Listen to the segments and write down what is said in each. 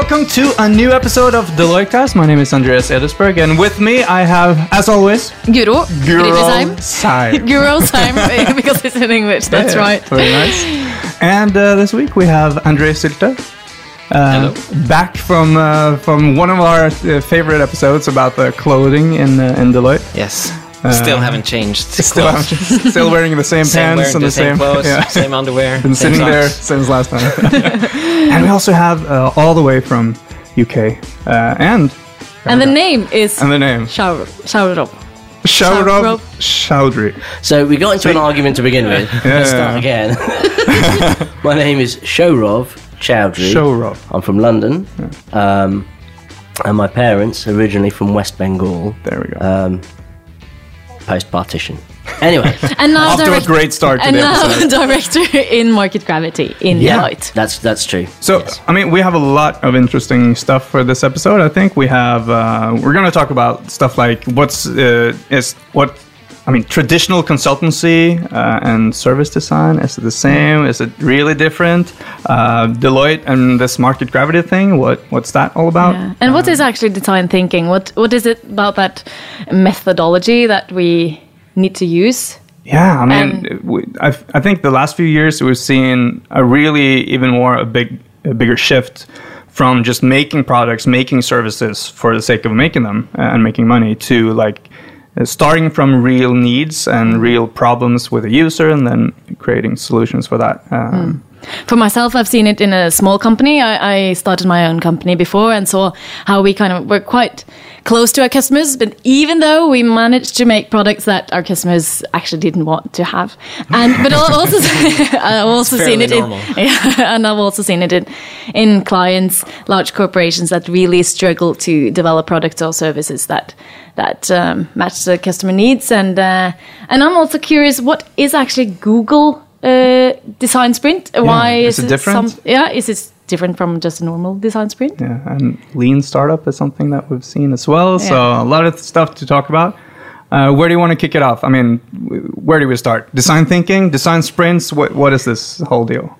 Welcome to a new episode of Deloitte Cast. My name is Andreas Edersberg, and with me I have, as always, Guro. Guro Saim. Guro Saim, because it's in English. That's Yeah, right. Very nice. And uh, this week we have Andreas Sylte. Uh, back from uh, from one of our uh, favorite episodes about the clothing in uh, in Deloitte. Yes. Still haven't changed. Still, clothes. still wearing the same, Same pants and the the same, clothes, yeah. same underwear. Been same sitting there since last time. and we also have uh, all the way from UK uh, and And the name is and the name Shaurop. Shaurop. Shaurov Chaudhry. So we got into an argument to begin with. Let's start again. My name is Saurav Chaudhuri. Shaurov. I'm from London. Um, and my parents originally from West Bengal, There we go. um, post partition. Anyway, And now Off to a great start to And the now episode. director in Market Gravity in yeah, Deloitte. that's that's true. So, Yes. I mean, we have a lot of interesting stuff for this episode. I think we have. Uh, we're going to talk about stuff like what's uh, is what. I mean, traditional consultancy uh, and service design is it the same? Is it really different? Uh, Deloitte and this market gravity thing. What what's that all about? Yeah. And what is actually design thinking? What What is it about that methodology that we need to use? Yeah, I mean, we, I, I think the last few years we've seen a really even more a big, a bigger shift from just making products, making services for the sake of making them and making money to like uh, starting from real needs and real problems with a user and then creating solutions for that. Um, For myself, I've seen it in a small company. I, I started my own company before and saw how we kind of were quite close to our customers. But even though we managed to make products that our customers actually didn't want to have, and but I've also I've also seen it in, yeah, and I've also seen it in in clients, large corporations that really struggle to develop products or services that that um, match the customer needs. And uh, and I'm also curious, what is actually Google? Uh, design sprint. Why is is, it different? Some, yeah, is it different from just a normal design sprint? yeah, and lean startup is something that we've seen as well. So a lot of stuff to talk about. Uh, where do you want to kick it off? I mean, where do we start? Design thinking, design sprints. What what is this whole deal?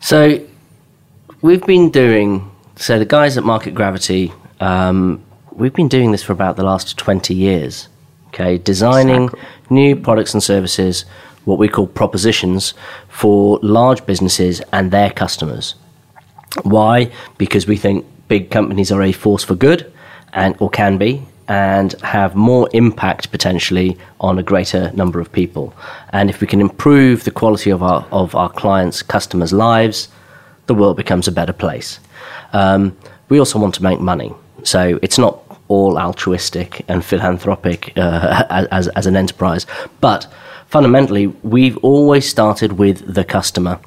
So we've been doing. So the guys at Market Gravity, um, we've been doing this for about the last twenty years. Okay, designing Exactly. new products and services, what we call propositions for large businesses and their customers. Why? Because we think big companies are a force for good, and or can be, and have more impact potentially on a greater number of people. And if we can improve the quality of our of our clients' customers' lives, the world becomes a better place. Um, we also want to make money, so it's not all altruistic and philanthropic uh, as as an enterprise, but fundamentally, we've always started with the customer.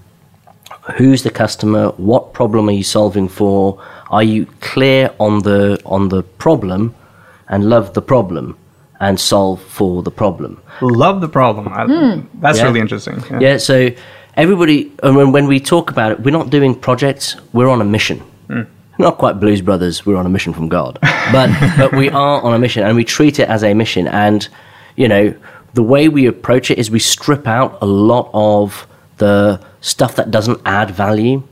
Who's the customer? What problem are you solving for? Are you clear on the on the problem and love the problem and solve for the problem? Love the problem. I, hmm. That's Yeah. really interesting. Yeah. yeah so everybody and when, when we talk about it we're not doing projects we're on a mission. Hmm. Not quite blues brothers we're on a mission from god. But but we are on a mission and we treat it as a mission. And you know the way we approach it is we strip out a lot of the stuff that doesn't add value.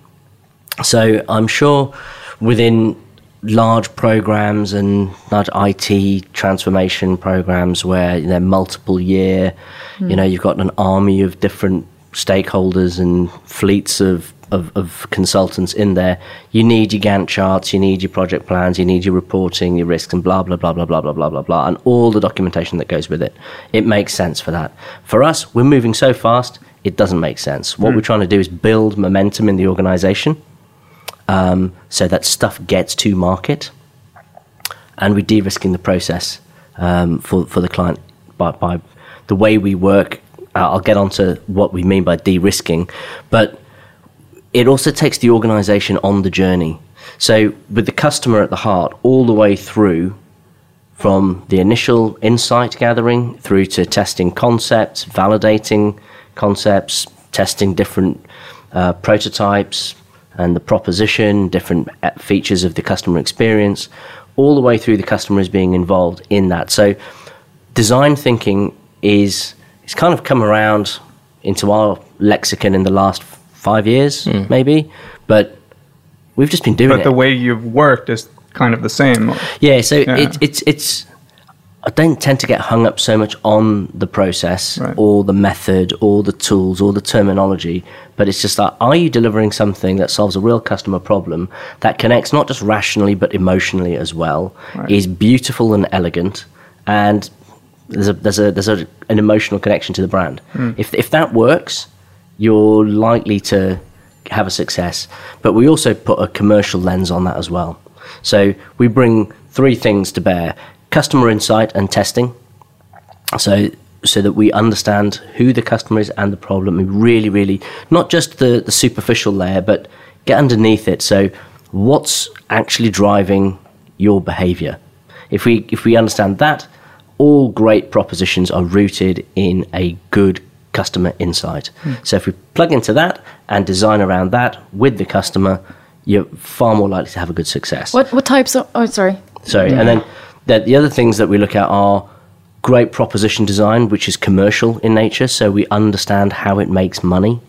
So I'm sure within large programs and large IT transformation programs where they're multiple year, you hmm. know, you've got an army of different stakeholders and fleets of, of, of consultants in there. You need your Gantt charts, you need your project plans, you need your reporting, your risks, and blah, blah, blah, blah, blah, blah, blah, blah, blah, and all the documentation that goes with it. It makes sense for that. For us, we're moving so fast, it doesn't make sense. What we're trying to do is build momentum in the organization um, so that stuff gets to market, and we're de-risking the process um, for for the client by, by the way we work. Uh, I'll get onto what we mean by de-risking, but it also takes the organization on the journey. So with the customer at the heart, all the way through from the initial insight gathering through to testing concepts, validating concepts, testing different uh, prototypes and the proposition, different uh, features of the customer experience, all the way through the customer is being involved in that. So design thinking is it's kind of come around into our lexicon in the last five years, hmm. maybe, but we've just been doing but it. the way you've worked is kind of the same. Yeah, so Yeah. It, it's it's. I don't tend to get hung up so much on the process Right. or the method or the tools or the terminology, but it's just like, are you delivering something that solves a real customer problem that connects not just rationally but emotionally as well, Right. is beautiful and elegant, and there's a there's a there's a, an emotional connection to the brand. Hmm. If if that works, you're likely to have a success. But we also put a commercial lens on that as well. So we bring three things to bear: customer insight and testing. So so that we understand who the customer is and the problem. We really, really not just the, the superficial layer, but get underneath it. So what's actually driving your behavior? If we if we understand that, all great propositions are rooted in a good customer insight. So if we plug into that and design around that with the customer, you're far more likely to have a good success. What what types of? Oh, sorry. Sorry, and then the, the other things that we look at are great proposition design, which is commercial in nature, so we understand how it makes money.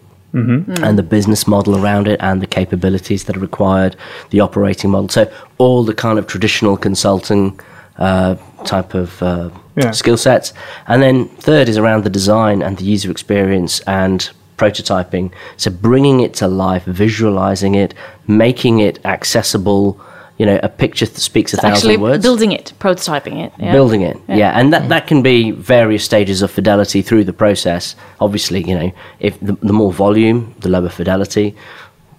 And the business model around it, and the capabilities that are required, the operating model. So all the kind of traditional consulting uh, type of uh, Yeah. skill sets. And then third is around the design and the user experience and prototyping. So bringing it to life, visualizing it, making it accessible. You know, a picture that speaks a thousand Actually, words building it, prototyping it. Yeah. building it yeah, and that, that can be various stages of fidelity through the process obviously you know if the, the more volume the lower fidelity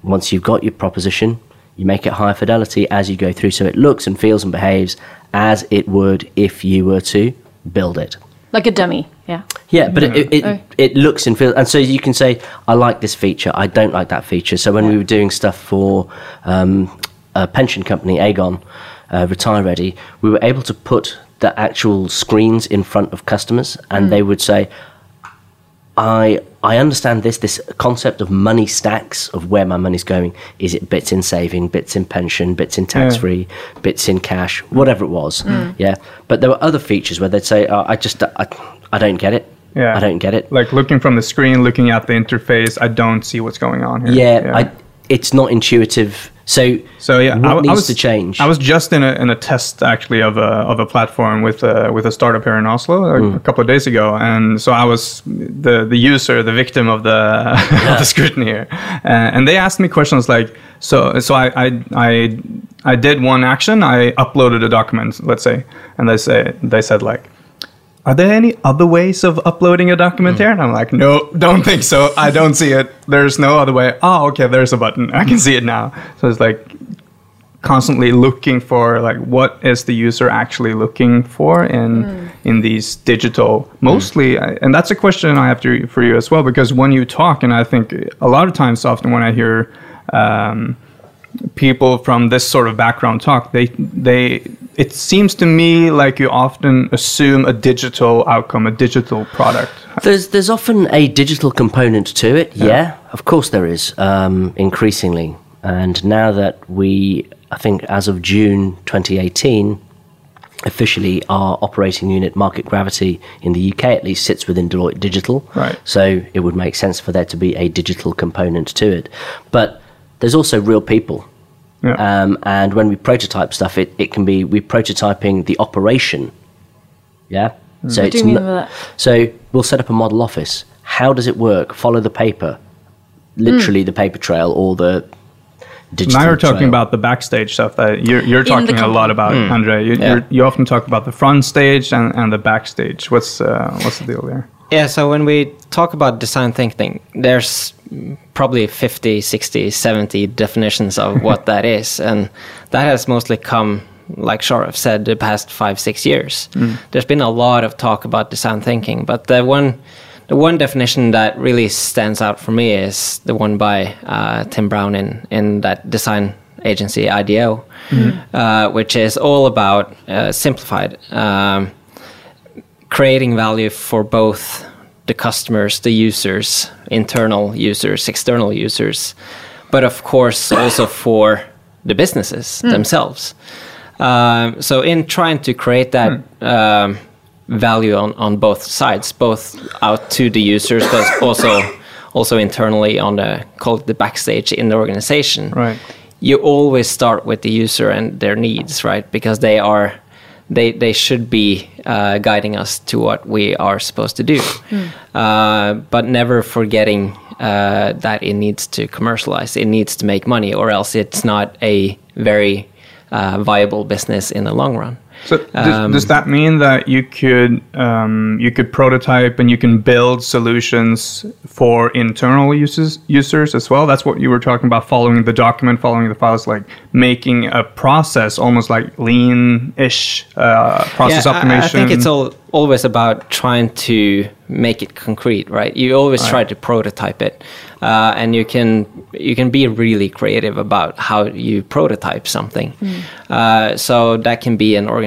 once you've got your proposition you make it higher fidelity as you go through so it looks and feels and behaves as it would if you were to build it Like a dummy. Yeah. yeah, but it, it, Oh. it, it looks and feels, and so you can say, I like this feature, I don't like that feature. So when we were doing stuff for um, a pension company, Aegon, uh, Retire Ready, we were able to put the actual screens in front of customers, and they would say, I I understand this this concept of money stacks of where my money's going. Is it bits in saving, bits in pension, bits in tax free, bits in cash, whatever it was. Mm. Yeah, but there were other features where they'd say, oh, I just I, I don't get it. Yeah. I don't get it. Like looking from the screen, looking at the interface, I don't see what's going on here. Yeah, I, it's not intuitive. So So yeah, what I, needs I was to change? I was just in a in a test actually of a of a platform with a with a startup here in Oslo a, Hmm. a couple of days ago, and so I was the the user, the victim of the of the scrutiny here, uh, and they asked me questions like, so so I I I, I did one action, I uploaded a document, let's say, and they say they said like. Are there any other ways of uploading a document here? Hmm. And I'm like, no, don't think so. I don't see it. There's no other way. Oh, okay, there's a button. I can hmm. see it now. So it's like constantly looking for like what is the user actually looking for in hmm. in these digital mostly I- and that's a question i have to for you as well because when you talk and i think a lot of times often when i hear um, people from this sort of background talk they they it seems to me like you often assume a digital outcome a digital product There's there's often a digital component to it. Yeah, of course there is. Um, increasingly, and now that we, I think, as of June 2018, officially our operating unit, Market Gravity, in the UK at least, sits within Deloitte Digital. Right. So it would make sense for there to be a digital component to it, but there's also real people. Yeah Um, and when we prototype stuff, it, it can be we're prototyping the operation. Yeah. So What do it's you mean no- that? so we'll set up a model office. How does it work? Follow the paper, literally the paper trail or the digital. now you're talking trail. about the backstage stuff that you're, you're the talking a lot about andre you, Yeah. you're, you often talk about the front stage and, and the backstage what's uh, what's the deal there Yeah, so when we talk about design thinking, there's probably 50, 60, 70 definitions of what that is. And that has mostly come, like Saurav said, the past five, six years. There's been a lot of talk about design thinking, but the one, the one definition that really stands out for me is the one by uh, Tim Brown in, in that design agency, IDEO, uh, which is all about uh, simplified. Um, creating value for both the customers, the users, internal users, external users, but of course also for the businesses themselves. Um, so, in trying to create that um, value on, on both sides, both out to the users, but also also internally on the call it the backstage in the organization, Right. you always start with the user and their needs, right? Because they are they they should be uh, guiding us to what we are supposed to do, uh, but never forgetting uh, that it needs to commercialize, it needs to make money, or else it's not a very uh, viable business in the long run. So does, does that mean that you could um, you could prototype and you can build solutions for internal uses users as well? That's what you were talking about, following the document, following the files, like making a process almost like lean-ish uh, process Yeah, optimization. I, think it's all, always about trying to make it concrete, right? You always try to prototype it, uh, and you can you can be really creative about how you prototype something. Uh, so that can be an organization,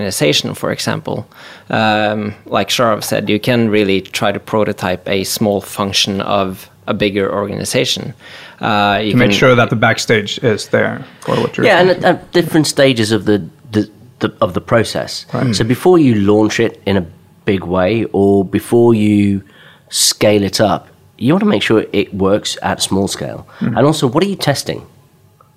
for example. Um, like Saurav said, you can really try to prototype a small function of a bigger organization. Uh, you to make can- sure that the backstage is there for what you're Yeah, saying. and at, at different stages of the, the, the of the process. So before you launch it in a big way, or before you scale it up, you want to make sure it works at small scale. And also, what are you testing?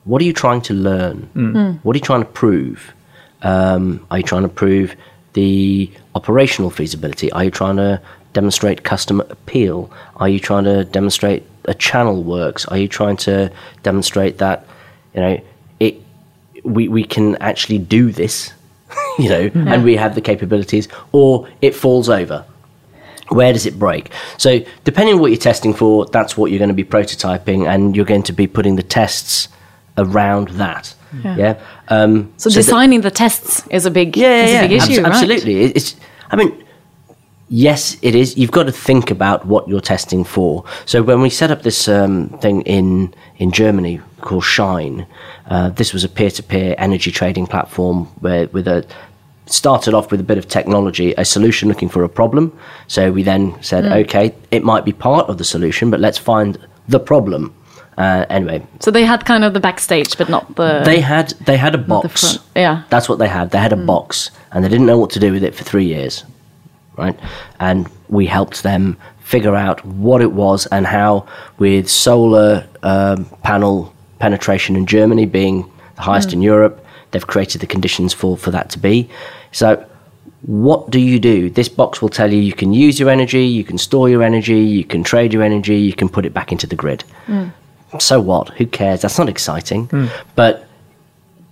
What are you trying to learn? What are you trying to prove? Um, are you trying to prove the operational feasibility? Are you trying to demonstrate customer appeal? Are you trying to demonstrate a channel works? Are you trying to demonstrate that you know it we we can actually do this, you know, and we have the capabilities, or it falls over? Where does it break? So, depending on what you're testing for, that's what you're going to be prototyping, and you're going to be putting the tests around that. Yeah. Yeah. Um, So, that- designing the tests is a big, yeah, is yeah, a big issue, abs- right? absolutely. It's, I mean, yes, it is. You've got to think about what you're testing for. So when we set up this um, thing in in Germany called Shine, uh, this was a peer-to-peer energy trading platform where with a started off with a bit of technology, a solution looking for a problem. So we then said, Mm. okay, it might be part of the solution, but let's find the problem. Uh, anyway, So they had kind of the backstage, but not the. they had they had a box. Yeah. That's what they had. They had a box, and they didn't know what to do with it for three years, right? And we helped them figure out what it was and how, with solar um, panel penetration in Germany being the highest in Europe, they've created the conditions for for that to be. So. What do you do? This box will tell you you can use your energy, you can store your energy, you can trade your energy, you can put it back into the grid. So what? Who cares? That's not exciting. Hmm. But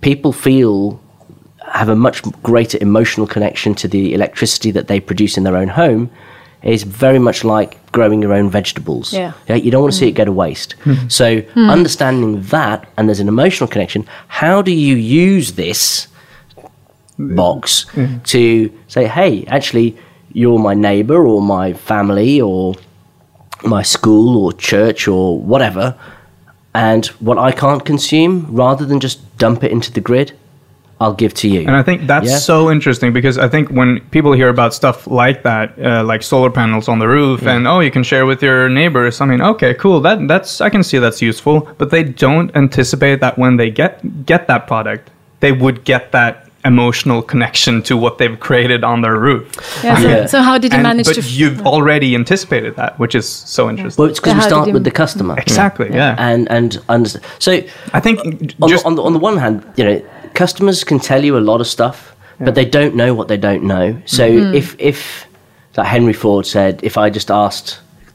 people feel have a much greater emotional connection to the electricity that they produce in their own home It's very much like growing your own vegetables. Yeah. you don't want to see hmm. it go to waste. Hmm. So understanding that and there's an emotional connection, how do you use this box to say, hey, actually you're my neighbor or my family or my school or church or whatever, and what I can't consume, rather than just dump it into the grid, I'll give to you. And I think that's Yeah. so interesting because I think when people hear about stuff like that, uh, like solar panels on the roof, and oh, you can share with your neighbors. I mean, okay, cool. That that's I can see that's useful, but they don't anticipate that when they get get that product, they would get that emotional connection to what they've created on their roof. Yeah, so, Yeah. so how did you And- manage but to? f- you've already anticipated that, which is so interesting. well, it's because So we start you- with the customer. exactly. Yeah. And and understand. So I think on, just the, on, the, on the one hand, you know, customers can tell you a lot of stuff, but they don't know what they don't know. So Mm-hmm. if if like Henry Ford said, if I just asked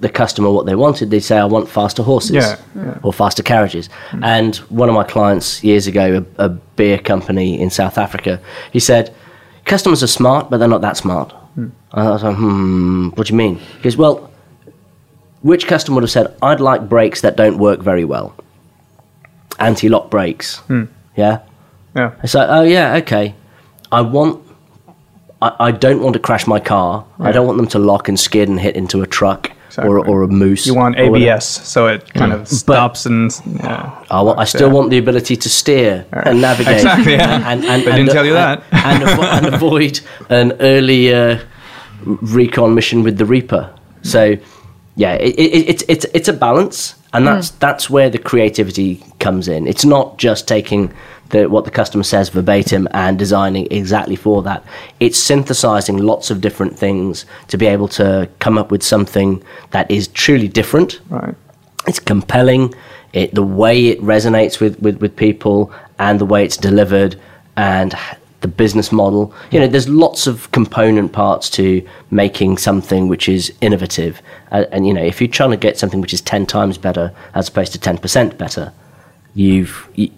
the customer what they wanted, they'd say, "I want faster horses Yeah, yeah. or faster carriages." And one of my clients years ago, a, a beer company in South Africa, he said, "Customers are smart, but they're not that smart." And I was like, "Hmm, what do you mean?" He goes, "Well." Which customer would have said, I'd like brakes that don't work very well? Anti lock brakes. Yeah? yeah. It's like, oh yeah, okay. I want. I, I don't want to crash my car. I don't want them to lock and skid and hit into a truck Exactly. or a moose. You want. ABS, so it kind of stops and yeah. I, I still Yeah. want the ability to steer and navigate. Exactly, yeah. And, and, They and- didn't tell you that. And, avo- and avoid an early uh, recon mission with the Reaper. So, yeah, it, it, it's it's it's a balance, and that's that's where the creativity comes in. It's not just taking the what the customer says verbatim and designing exactly for that. It's synthesizing lots of different things to be able to come up with something that is truly different Right. it's compelling, it, the way it resonates with, with, with people and the way it's delivered and the business model. You know, there's lots of component parts to making something which is innovative. Uh, and, you know, if you're trying to get something which is 10 times better as opposed to 10% better, you've, y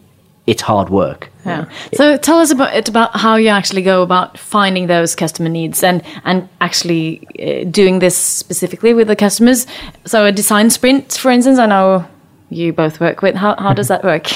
it's hard work. Yeah. So tell us about it about how you actually go about finding those customer needs and and actually uh, doing this specifically with the customers. So a design sprint, for instance, I know you both work with. How how does that work?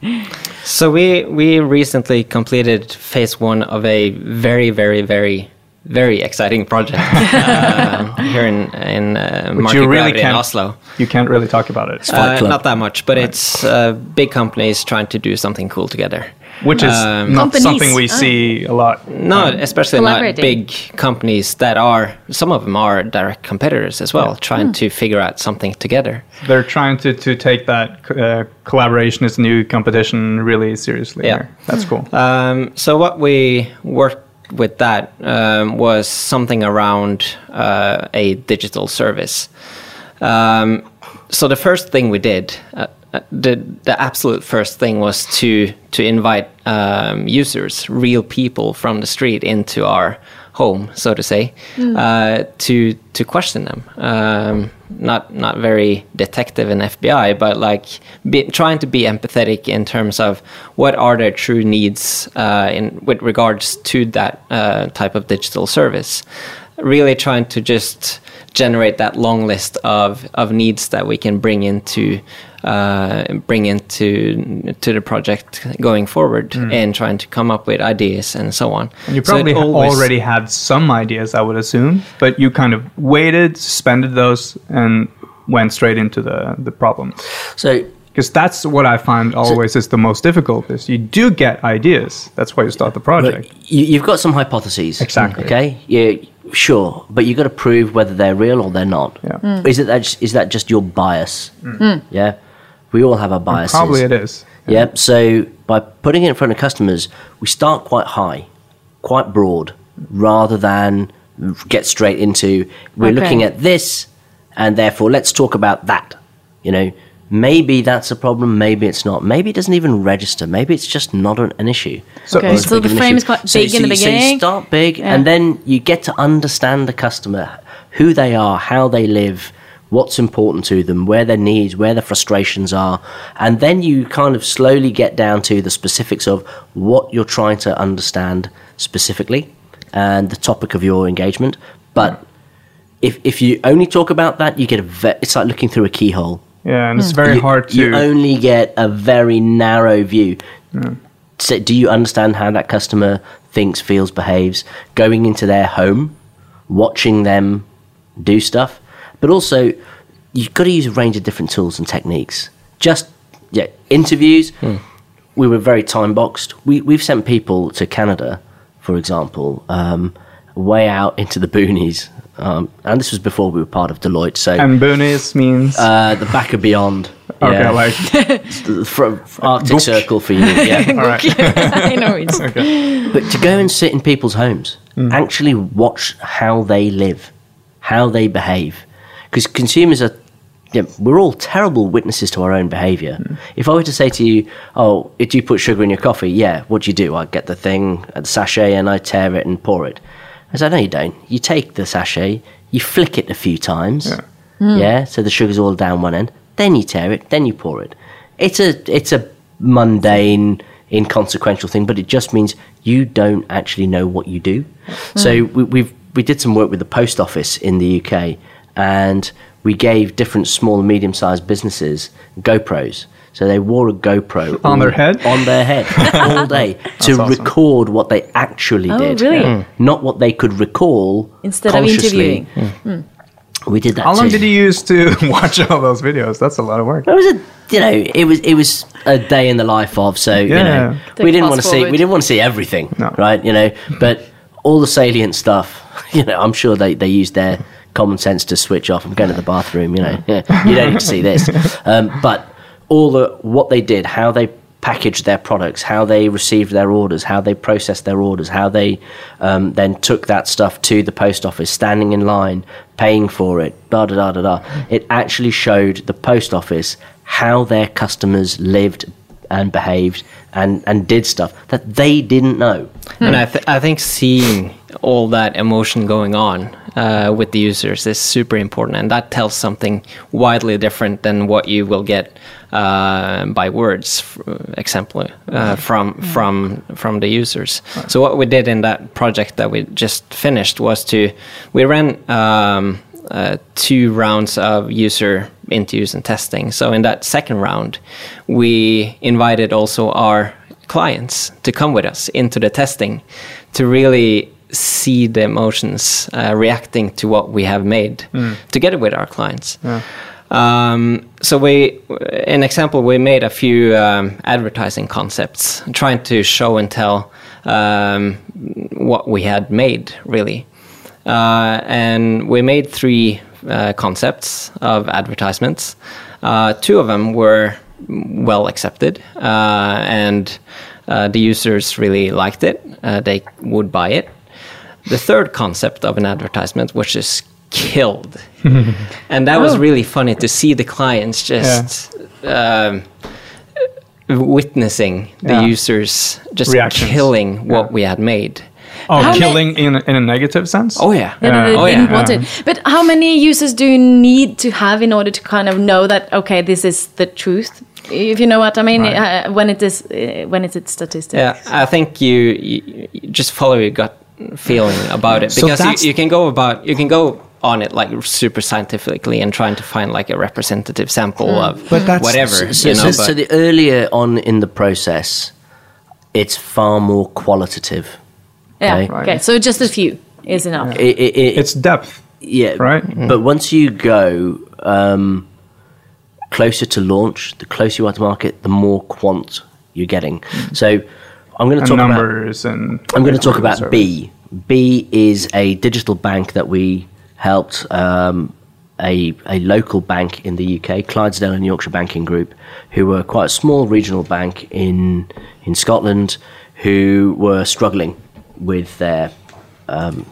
So we we recently completed phase one of a very very very very exciting project uh, here in in uh, Which Market you really in can't. Oslo. You can't really talk about it, Fight Uh, not that much, but it's uh, big companies trying to do something cool together. Which is Um, not Companies. something we Oh. see a lot. No, especially not big companies that are some of them are direct competitors as well, trying to figure out something together. They're trying to, to take that uh, collaboration is new competition really seriously. Yeah. here. That's cool. Um, so what we worked with that um, was something around uh, a digital service. Um, so the first thing we did, uh, the the absolute first thing was to to invite um, users, real people from the street, into our home, so to say, uh, to to question them. Um, not not very detective and FBI, but like be, trying to be empathetic in terms of what are their true needs uh, in with regards to that uh, type of digital service. Really trying to just generate that long list of, of needs that we can bring into uh, bring into to the project going forward, hmm. and trying to come up with ideas and so on. And you probably ha- always- already had some ideas, I would assume, but you kind of waited, suspended those, and went straight into the, the problem. So Because that's what I find always is the most difficult. Is you do get ideas. That's why you start the project. You, you've got some hypotheses. Exactly. Okay. Yeah. Sure, but you've got to prove whether they're real or they're not. Yeah. Hmm. Is it that? Just, is that just your bias? Hmm. Yeah. We all have our biases. Probably it is. Yep. So by putting it in front of customers, we start quite high, quite broad, rather than get straight into we're Okay. looking at this, and therefore let's talk about that. You know, maybe that's a problem, maybe it's not. Maybe it doesn't even register. Maybe it's just not an, an issue. So- Okay, so the frame issue. is quite big so in the you- so you start big, Yeah. and then you get to understand the customer, who they are, how they live, what's important to them, where their needs, where their frustrations are, and then you kind of slowly get down to the specifics of what you're trying to understand specifically and the topic of your engagement. But if if you only talk about that, you get a ve- it's like looking through a keyhole. Yeah, and it's very you, hard to. You only get a very narrow view. So do you understand how that customer thinks, feels, behaves? Going into their home, watching them do stuff, but also you've got to use a range of different tools and techniques. Just yeah, interviews. We were very time boxed. We we've sent people to Canada, for example, um, way out into the boonies, um, and this was before we were part of Deloitte. So and boonies means. uh, the back of beyond. okay, yeah. like. the fr- Arctic Book. Circle for you. Yeah. all right. I know it's but to go and sit in people's homes, actually watch how they live, how they behave, because consumers are. Yeah, we're all terrible witnesses to our own behaviour. Hmm. If I were to say to you, "Oh, do you put sugar in your coffee?" Yeah. What do you do? I get the thing, uh, the sachet, and I tear it and pour it. I said, "No, you don't. You take the sachet, you flick it a few times, hmm. yeah, so the sugar's all down one end. Then you tear it, then you pour it. It's a it's a mundane, inconsequential thing, but it just means you don't actually know what you do. So we, we've we did some work with the post office in the UK, and we gave different small and medium sized businesses GoPros. So they wore a GoPro On their head? on their head all day to awesome. record what they actually Oh, did, really? Hmm. not what they could recall Instead of consciously. interviewing. Hmm. Hmm. We did that. How long too. did you use to watch all those videos? That's a lot of work. It was a, you know, it was it was a day in the life of. So you Yeah. know, Take we didn't want to see we didn't want to see everything, No. right? You know, but all the salient stuff. You know, I'm sure they they used their common sense to switch off. I'm going to the bathroom. You know, yeah, you don't need to see this. Um, but all the what they did, how they packaged their products, how they received their orders, how they processed their orders, how they um, then took that stuff to the post office, standing in line, paying for it, da da da da da. It actually showed the post office how their customers lived and behaved and, and did stuff that they didn't know. And I, th- I think seeing all that emotion going on uh, with the users is super important, and that tells something widely different than what you will get uh, by words, example, uh, from from from the users. So what we did in that project that we just finished was to we ran. Um, uh, two rounds of user interviews and testing. So in that second round, we invited also our clients to come with us into the testing to really see the emotions uh, reacting to what we have made together with our clients. Um, so we, an example, we made a few um, advertising concepts, trying to show and tell um, what we had made, really. Uh, and we made three uh, concepts of advertisements. Uh, two of them were well accepted, uh, and uh, the users really liked it. Uh, they would buy it. The third concept of an advertisement, which is killed, and that was Oh. really funny to see the clients just. Um, witnessing the Yeah. users just Reactions. killing what Yeah. we had made. Oh, How killing in, in a negative sense? Oh yeah. Yeah, that they Oh, yeah. didn't want Yeah. it. But how many users do you need to have in order to kind of know that okay, this is the truth? If you know what I mean, Right. uh, when it is uh, when it's its statistics. Yeah, I think you, you, you just follow your gut feeling about it because that's- you, you can go about you can go on it like super scientifically and trying to find like a representative sample hmm. of But that's- whatever So, you know. so, but so the earlier on in the process, it's far more qualitative. Yeah. Okay. Okay. So just a few is enough. It, it, it, It's depth, yeah, right? Mm-hmm. But once you go um, closer to launch, the closer you are to market, the more quant you're getting. Mm-hmm. So I'm going to talk about numbers and. I'm going to talk service. about B. B is a digital bank that we helped um, a, a local bank in the UK, Clydesdale and Yorkshire Banking Group, who were quite a small regional bank in in Scotland, who were struggling with their um,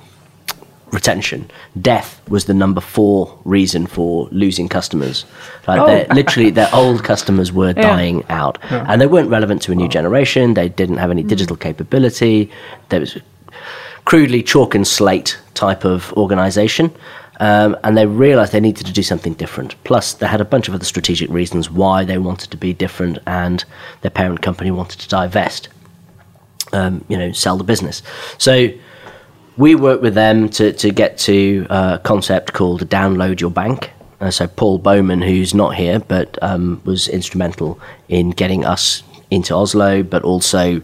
retention. Death was the number four reason for losing customers. Like they're- literally, their old customers were dying out, and they weren't relevant to a new generation. They didn't have any digital capability. There was a crudely chalk and slate type of organization. Um, and they realized they needed to do something different. Plus, they had a bunch of other strategic reasons why they wanted to be different, and their parent company wanted to divest, um, you know, sell the business. So, we worked with them to, to get to a concept called Download Your Bank. Uh, so Paul Bowman, who's not here, but um, was instrumental in getting us into Oslo, but also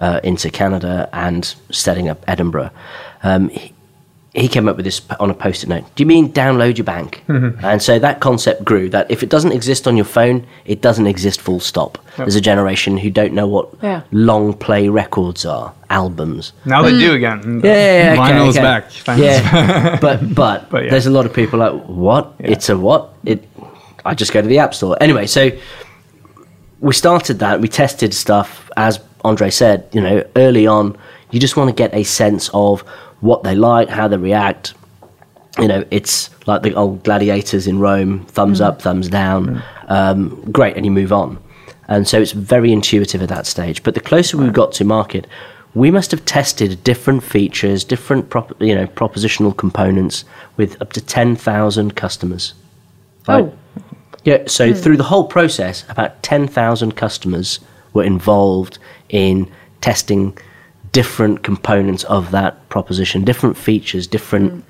uh, into Canada and setting up Edinburgh. Um, he, he came up with this on a post-it note. Do you mean download your bank? Mm-hmm. And so that concept grew. That if it doesn't exist on your phone, it doesn't exist. Full stop. There's a generation who don't know what Yeah. long play records are, albums. Now they mm. do again. Yeah, yeah, yeah, okay, Vinyl's okay. back. Thanks. Yeah, but but, But yeah. there's a lot of people like what? It's a what? It. I just go to the app store anyway. So we started that. We tested stuff as Andre said. You know, early on, you just want to get a sense of what they like, how they react. You know, it's like the old gladiators in Rome: thumbs mm. up, thumbs down. Mm. Um, great, and you move on. And so it's very intuitive at that stage. But the closer we got to market, we must have tested different features, different prop, you know propositional components with up to ten thousand customers. Oh. Right? Oh. Yeah. So hmm. through the whole process, about ten thousand customers were involved in testing different components of that proposition, different features, different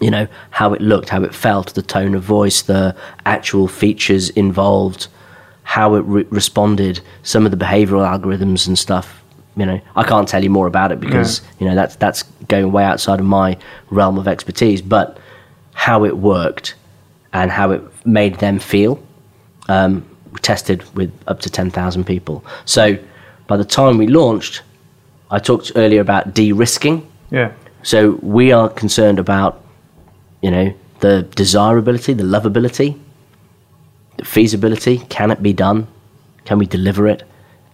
you know how it looked how it felt the tone of voice the actual features involved how it re- responded some of the behavioral algorithms and stuff you know. I can't tell you more about it because you know that's that's going way outside of my realm of expertise but how it worked and how it made them feel um, tested with up to 10,000 people. So by the time we launched i talked earlier about de-risking Yeah. so we are concerned about, you know, the desirability, the lovability, the feasibility. Can it be done? Can we deliver it?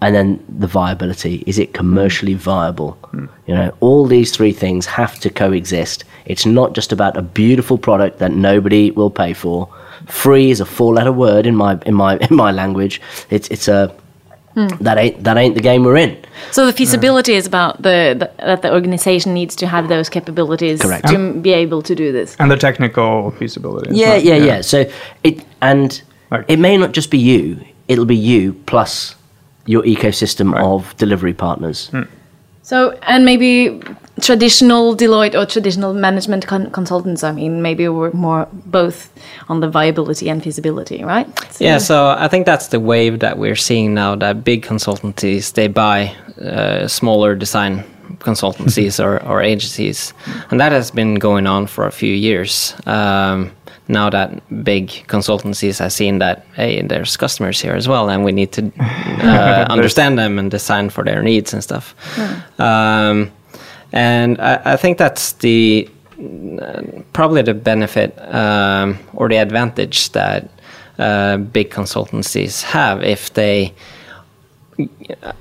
and then the viability. Is it commercially viable? Hmm. You know, all these three things have to coexist. It's not just about a beautiful product that nobody will pay for. Free is a four-letter word in my in my in my language. It's it's a that ain't that ain't the game we're in. So the feasibility is about the, the that the organization needs to have those capabilities Correct. to m- be able to do this. and the technical feasibility. Yeah, not- yeah, yeah. So it and Like- it may not just be you; it'll be you plus your ecosystem of delivery partners. Hmm. So and maybe traditional Deloitte or traditional management con- consultants. I mean, maybe work more both on the viability and feasibility, right? So- Yeah, so I think that's the wave that we're seeing now. That big consultancies they buy uh, smaller design consultancies or, or agencies, and that has been going on for a few years. Um, now that big consultancies have seen that hey, there's customers here as well, and we need to uh, understand them and design for their needs and stuff. Um, and I, I think that's the probably the benefit um, or the advantage that uh, big consultancies have if they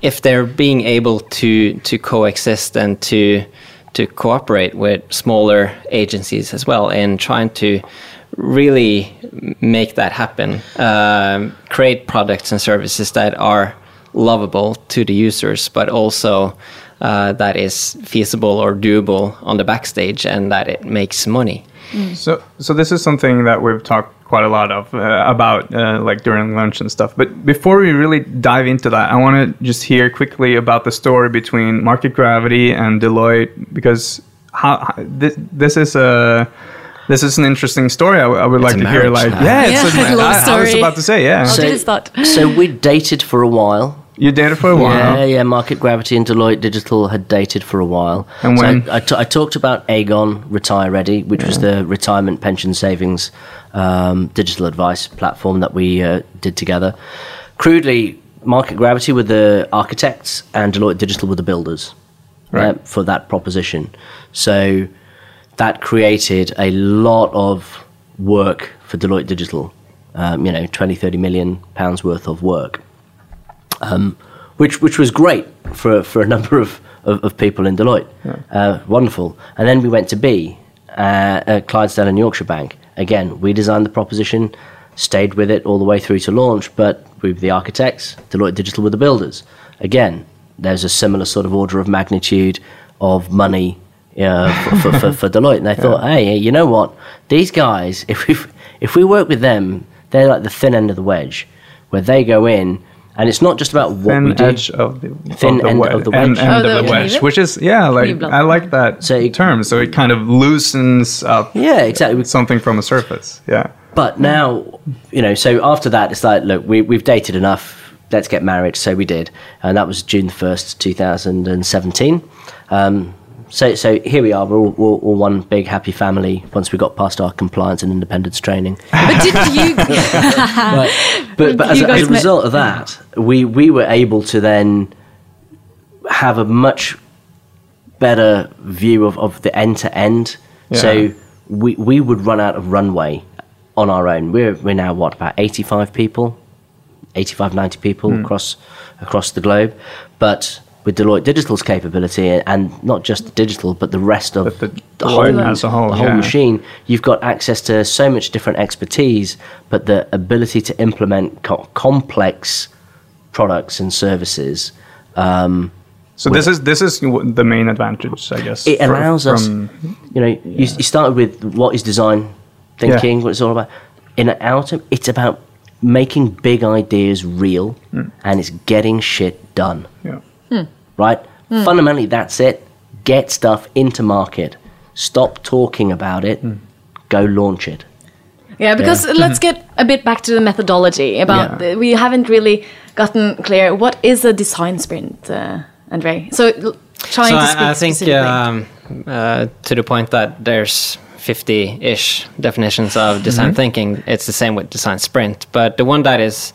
if they're being able to to coexist and to to cooperate with smaller agencies as well and trying to really make that happen um, create products and services that are lovable to the users but also uh, that is feasible or doable on the backstage and that it makes money So, so this is something that we've talked quite a lot of uh, about, uh, like during lunch and stuff. But before we really dive into that, I want to just hear quickly about the story between Market Gravity and Deloitte because how, how this this is a. This is an interesting story. I would like to hear, like, now. yeah, it's Yeah, a, love I, I was about to say, yeah. How did so we dated for a while. you dated for a while. Yeah, yeah. Market Gravity and Deloitte Digital had dated for a while. And So when- I, I, t- I talked about Aegon Retire Ready, which was the retirement pension savings um, digital advice platform that we uh, did together. Crudely, Market Gravity were the architects, and Deloitte Digital were the builders Right. uh, for that proposition. So that created a lot of work for Deloitte Digital. Um, you know, 20, 30 million pounds worth of work um, which which was great for for a number of, of, of people in Deloitte. Uh, wonderful. And then we went to B, uh, uh, Clydesdale and Yorkshire Bank. Again, we designed the proposition, stayed with it all the way through to launch, but we were the architects, Deloitte Digital were the builders. Again, there's a similar sort of order of magnitude of money uh, for, for, for, for Deloitte. And they thought, hey, you know what? These guys, if we if we work with them, they're like the thin end of the wedge, where they go in, and it's not just about what we Thin do. edge of the Thin of the end wedge, of the wedge. end Oh, of the- the wedge, okay. which is yeah, like I like that So it- term. So it kind of loosens up Yeah, exactly. something from a surface. Yeah. But now, you know, so after that, it's like, look, we, we've dated enough. Let's get married. So we did. And that was June 1st, 2017. Um, so, so here we are. We're all, we're all one big happy family once we got past our compliance and independence training. But did you? But, but as, You a, as guys a met- result of that, we, we were able to then have a much better view of, of the end to end. So we, we would run out of runway on our own. We're, we're now, what, about 85 people? 85, 90 people Hmm. across, across the globe. But with Deloitte Digital's capability, and not just the digital, but the rest of But the the whole, as a whole, the whole yeah. machine, you've got access to so much different expertise, but the ability to implement co- complex products and services. Um, So this is this is the main advantage, I guess. it for- allows us, from- you know, you, you started with what is design thinking, what it's all about. In Autumn, it's about making big ideas real Hmm. and it's getting shit done, Yeah. Right? Fundamentally, that's it. Get stuff into market. Stop talking about it. Hmm. Go launch it. Yeah, because let's get a bit back to the methodology. About Yeah. the, we haven't really gotten clear what is a design sprint, uh, Andre. So trying so to speak I, I think um, uh, to the point that there's 50-ish definitions of design thinking. It's the same with design sprint, but the one that is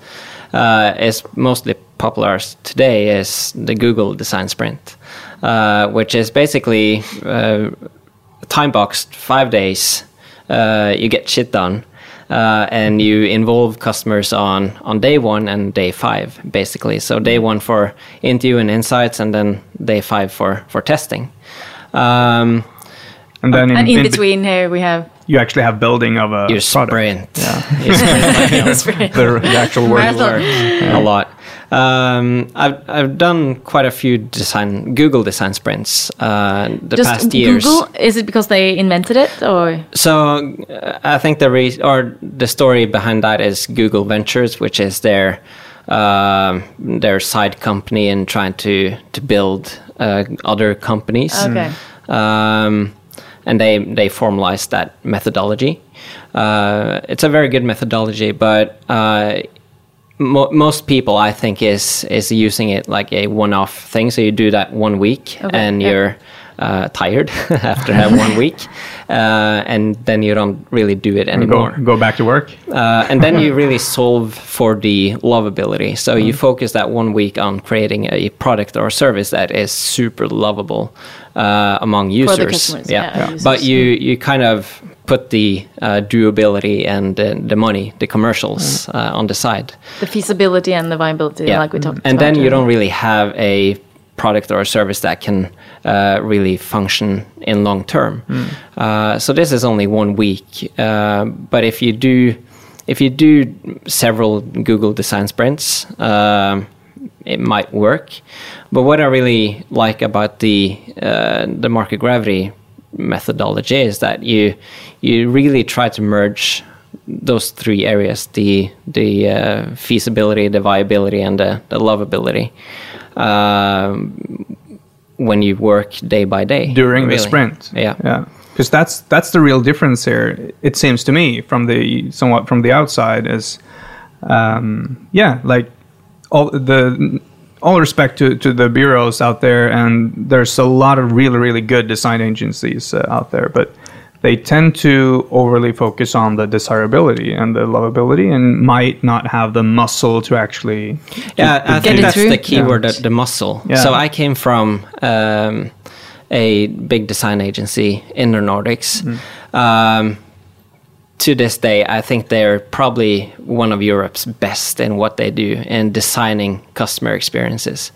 uh, is mostly popular today is the Google design sprint, uh, which is basically uh, time boxed five days. Uh, you get shit done. uh, and you involve customers on on day one and day five, basically. So day one for interview and insights, and then day five for for testing. Um, And then in, and in, in be- between here we have you actually have building of a you product. sprint. You sprint The, the actual work. Marathon. a lot. Um, I've I've done quite a few design Google design sprints uh, the just past years. Google. Is it because they invented it or? So uh, I think the re- or the story behind that is Google Ventures, which is their um their side company in trying to to build uh, other companies. Okay. Um, and they they formalized that methodology. Uh, it's a very good methodology, but uh, mo- most people I think is is using it like a one-off thing. So you do that one week, Okay, and yeah. you're uh, tired after that one week, uh, and then you don't really do it Go, anymore. go back to work. Uh, and then you really solve for the lovability. So Mm. you focus that one week on creating a product or service that is super lovable uh, among users. the customers, yeah, Yeah. users. But you you kind of put the uh, doability and uh, the money, the commercials, Mm. uh, on the side. The feasibility and the viability, like we talked And about. And then you don't really have a product or a service that can uh, really function in long term. Uh, so this is only one week, uh, but if you do, if you do several Google design sprints, um, it might work. But what I really like about the uh, the market gravity methodology is that you you really try to merge those three areas the the uh, feasibility the viability and the, the lovability um, when you work day by day during the sprint. yeah yeah. Because that's that's the real difference here. It seems to me from the somewhat from the outside is, um, yeah, like all the all respect to, to the bureaus out there, and there's a lot of really really good design agencies uh, out there, but they tend to overly focus on the desirability and the lovability, and might not have the muscle to actually Yeah, I think that's through? the key word, the, the muscle. Yeah. So I came from um, a big design agency in the Nordics. Um, to this day, I think they're probably one of Europe's best in what they do in designing customer experiences.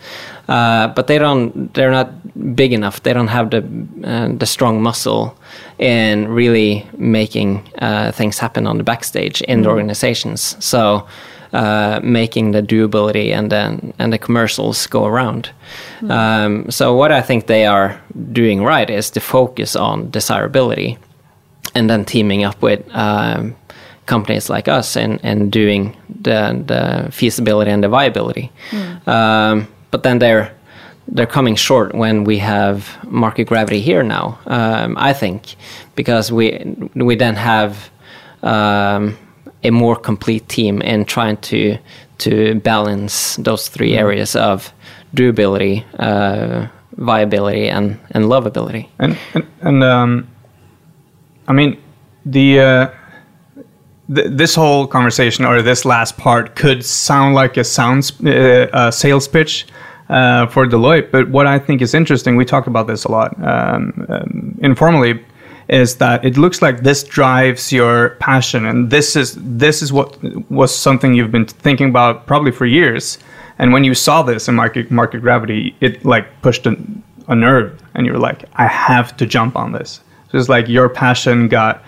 Uh, but they don't. They're not big enough. They don't have the uh, the strong muscle in really making uh, things happen on the backstage in the organizations. So uh, making the doability and then and the commercials go around. Um, so what I think they are doing right is to focus on desirability and then teaming up with um, companies like us and, and doing the, the feasibility and the viability. Um, but then they're they're coming short when we have market gravity here now. Um, I think because we we then have um, a more complete team in trying to to balance those three areas of doability, uh, viability, and and lovability. And and, and um, I mean, the uh, th- this whole conversation or this last part could sound like a sounds uh, a sales pitch uh, for Deloitte, but what I think is interesting, we talk about this a lot um, um, informally, is that it looks like this drives your passion, and this is this is what was something you've been thinking about probably for years. And when you saw this in market market gravity, it like pushed a, a nerve, and you were like, I have to jump on this. So it's like your passion got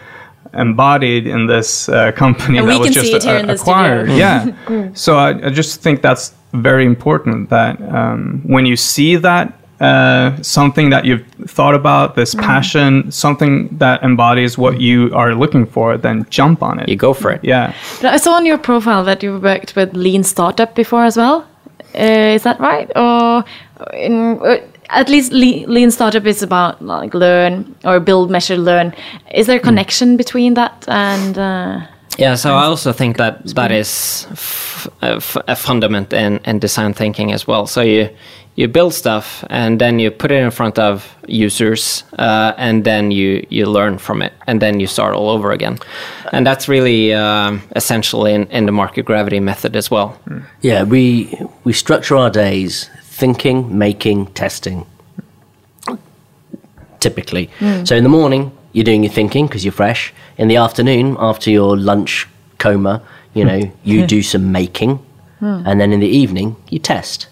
embodied in this uh, company And that we was can just see it here a- in the acquired. studio. Yeah. so I, I just think that's very important that um, when you see that uh, something that you've thought about, this Mm-hmm. passion, something that embodies what you are looking for, then jump on it. You go for it. Yeah. But I saw on your profile that you worked with Lean Startup before as well. Uh, is that right? Or in, uh, at least Le- Lean Startup is about like learn or build, measure, learn. Is there a connection between that and? Uh, Yeah, so I also think that that is f- a, f- a fundament in, in design thinking as well. So you you build stuff and then you put it in front of users uh, and then you you learn from it and then you start all over again, and that's really um, essential in, in the market gravity method as well. Yeah, we we structure our days thinking, making, testing. Typically, so in the morning you're doing your thinking because you're fresh. In the afternoon, after your lunch coma. You know, you do some making, and then in the evening you test.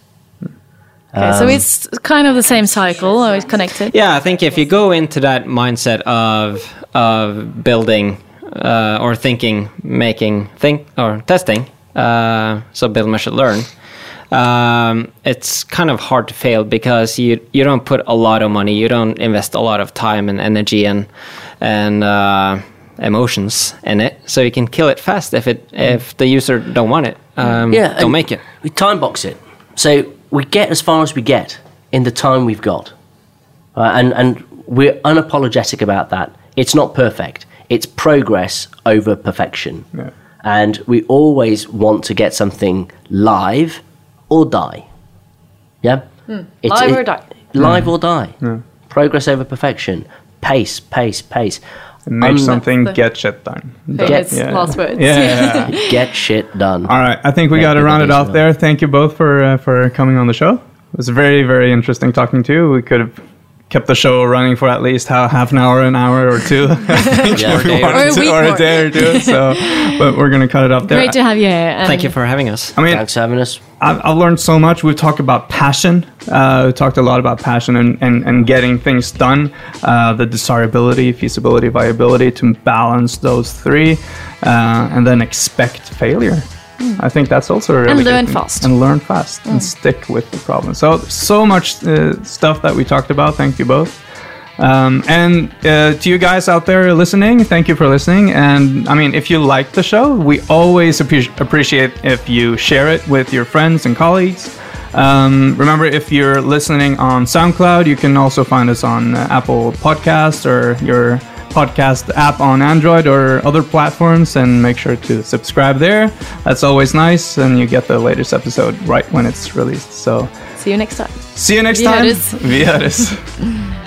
Okay, so it's kind of the same cycle, or it's connected. Yeah, I think if you go into that mindset of of building uh, or thinking, making, think or testing, uh, so build, measure, learn, um, it's kind of hard to fail because you you don't put a lot of money, you don't invest a lot of time and energy and and uh, emotions in it, so you can kill it fast if it if the user don't want it. Um, Yeah, don't make it. We time box it, so we get as far as we get in the time we've got, uh, and and we're unapologetic about that. It's not perfect. It's progress over perfection, Yeah. and we always want to get something live or die. Yeah, It's- Live or die. Live or die. Progress over perfection. Pace, pace, pace. Make Um, something the- get shit done. Famous Yeah. last words. Yeah, yeah, yeah. Get shit done. All right, I think we Yeah, got to round it off well. there. Thank you both for uh, for coming on the show. It was very very interesting talking to you. We could have kept the show running for at least ha- half an hour, an hour or two, Yeah, if day or Or a to, or a day or two. So, but we're gonna cut it up there. Great to have you here. and- Thank you for having us. I mean, Thanks for having us. I've, I've learned so much. We've talked about passion. Uh, we talked a lot about passion and, and, and getting things done, uh, the desirability, feasibility, viability to balance those three, uh, and then expect failure. I think that's also really And learn fast. And learn fast and stick with the problem. So, so much uh, stuff that we talked about. Thank you both. Um, and uh, to you guys out there listening, thank you for listening. And I mean, if you like the show, we always appre- appreciate if you share it with your friends and colleagues. Um, remember, if you're listening on SoundCloud, you can also find us on uh, Apple Podcasts or your podcast app on Android or other platforms, and make sure to subscribe there. That's always nice, and you get the latest episode right when it's released. So, See you next time. see you next Vi time. høres. Vi høres.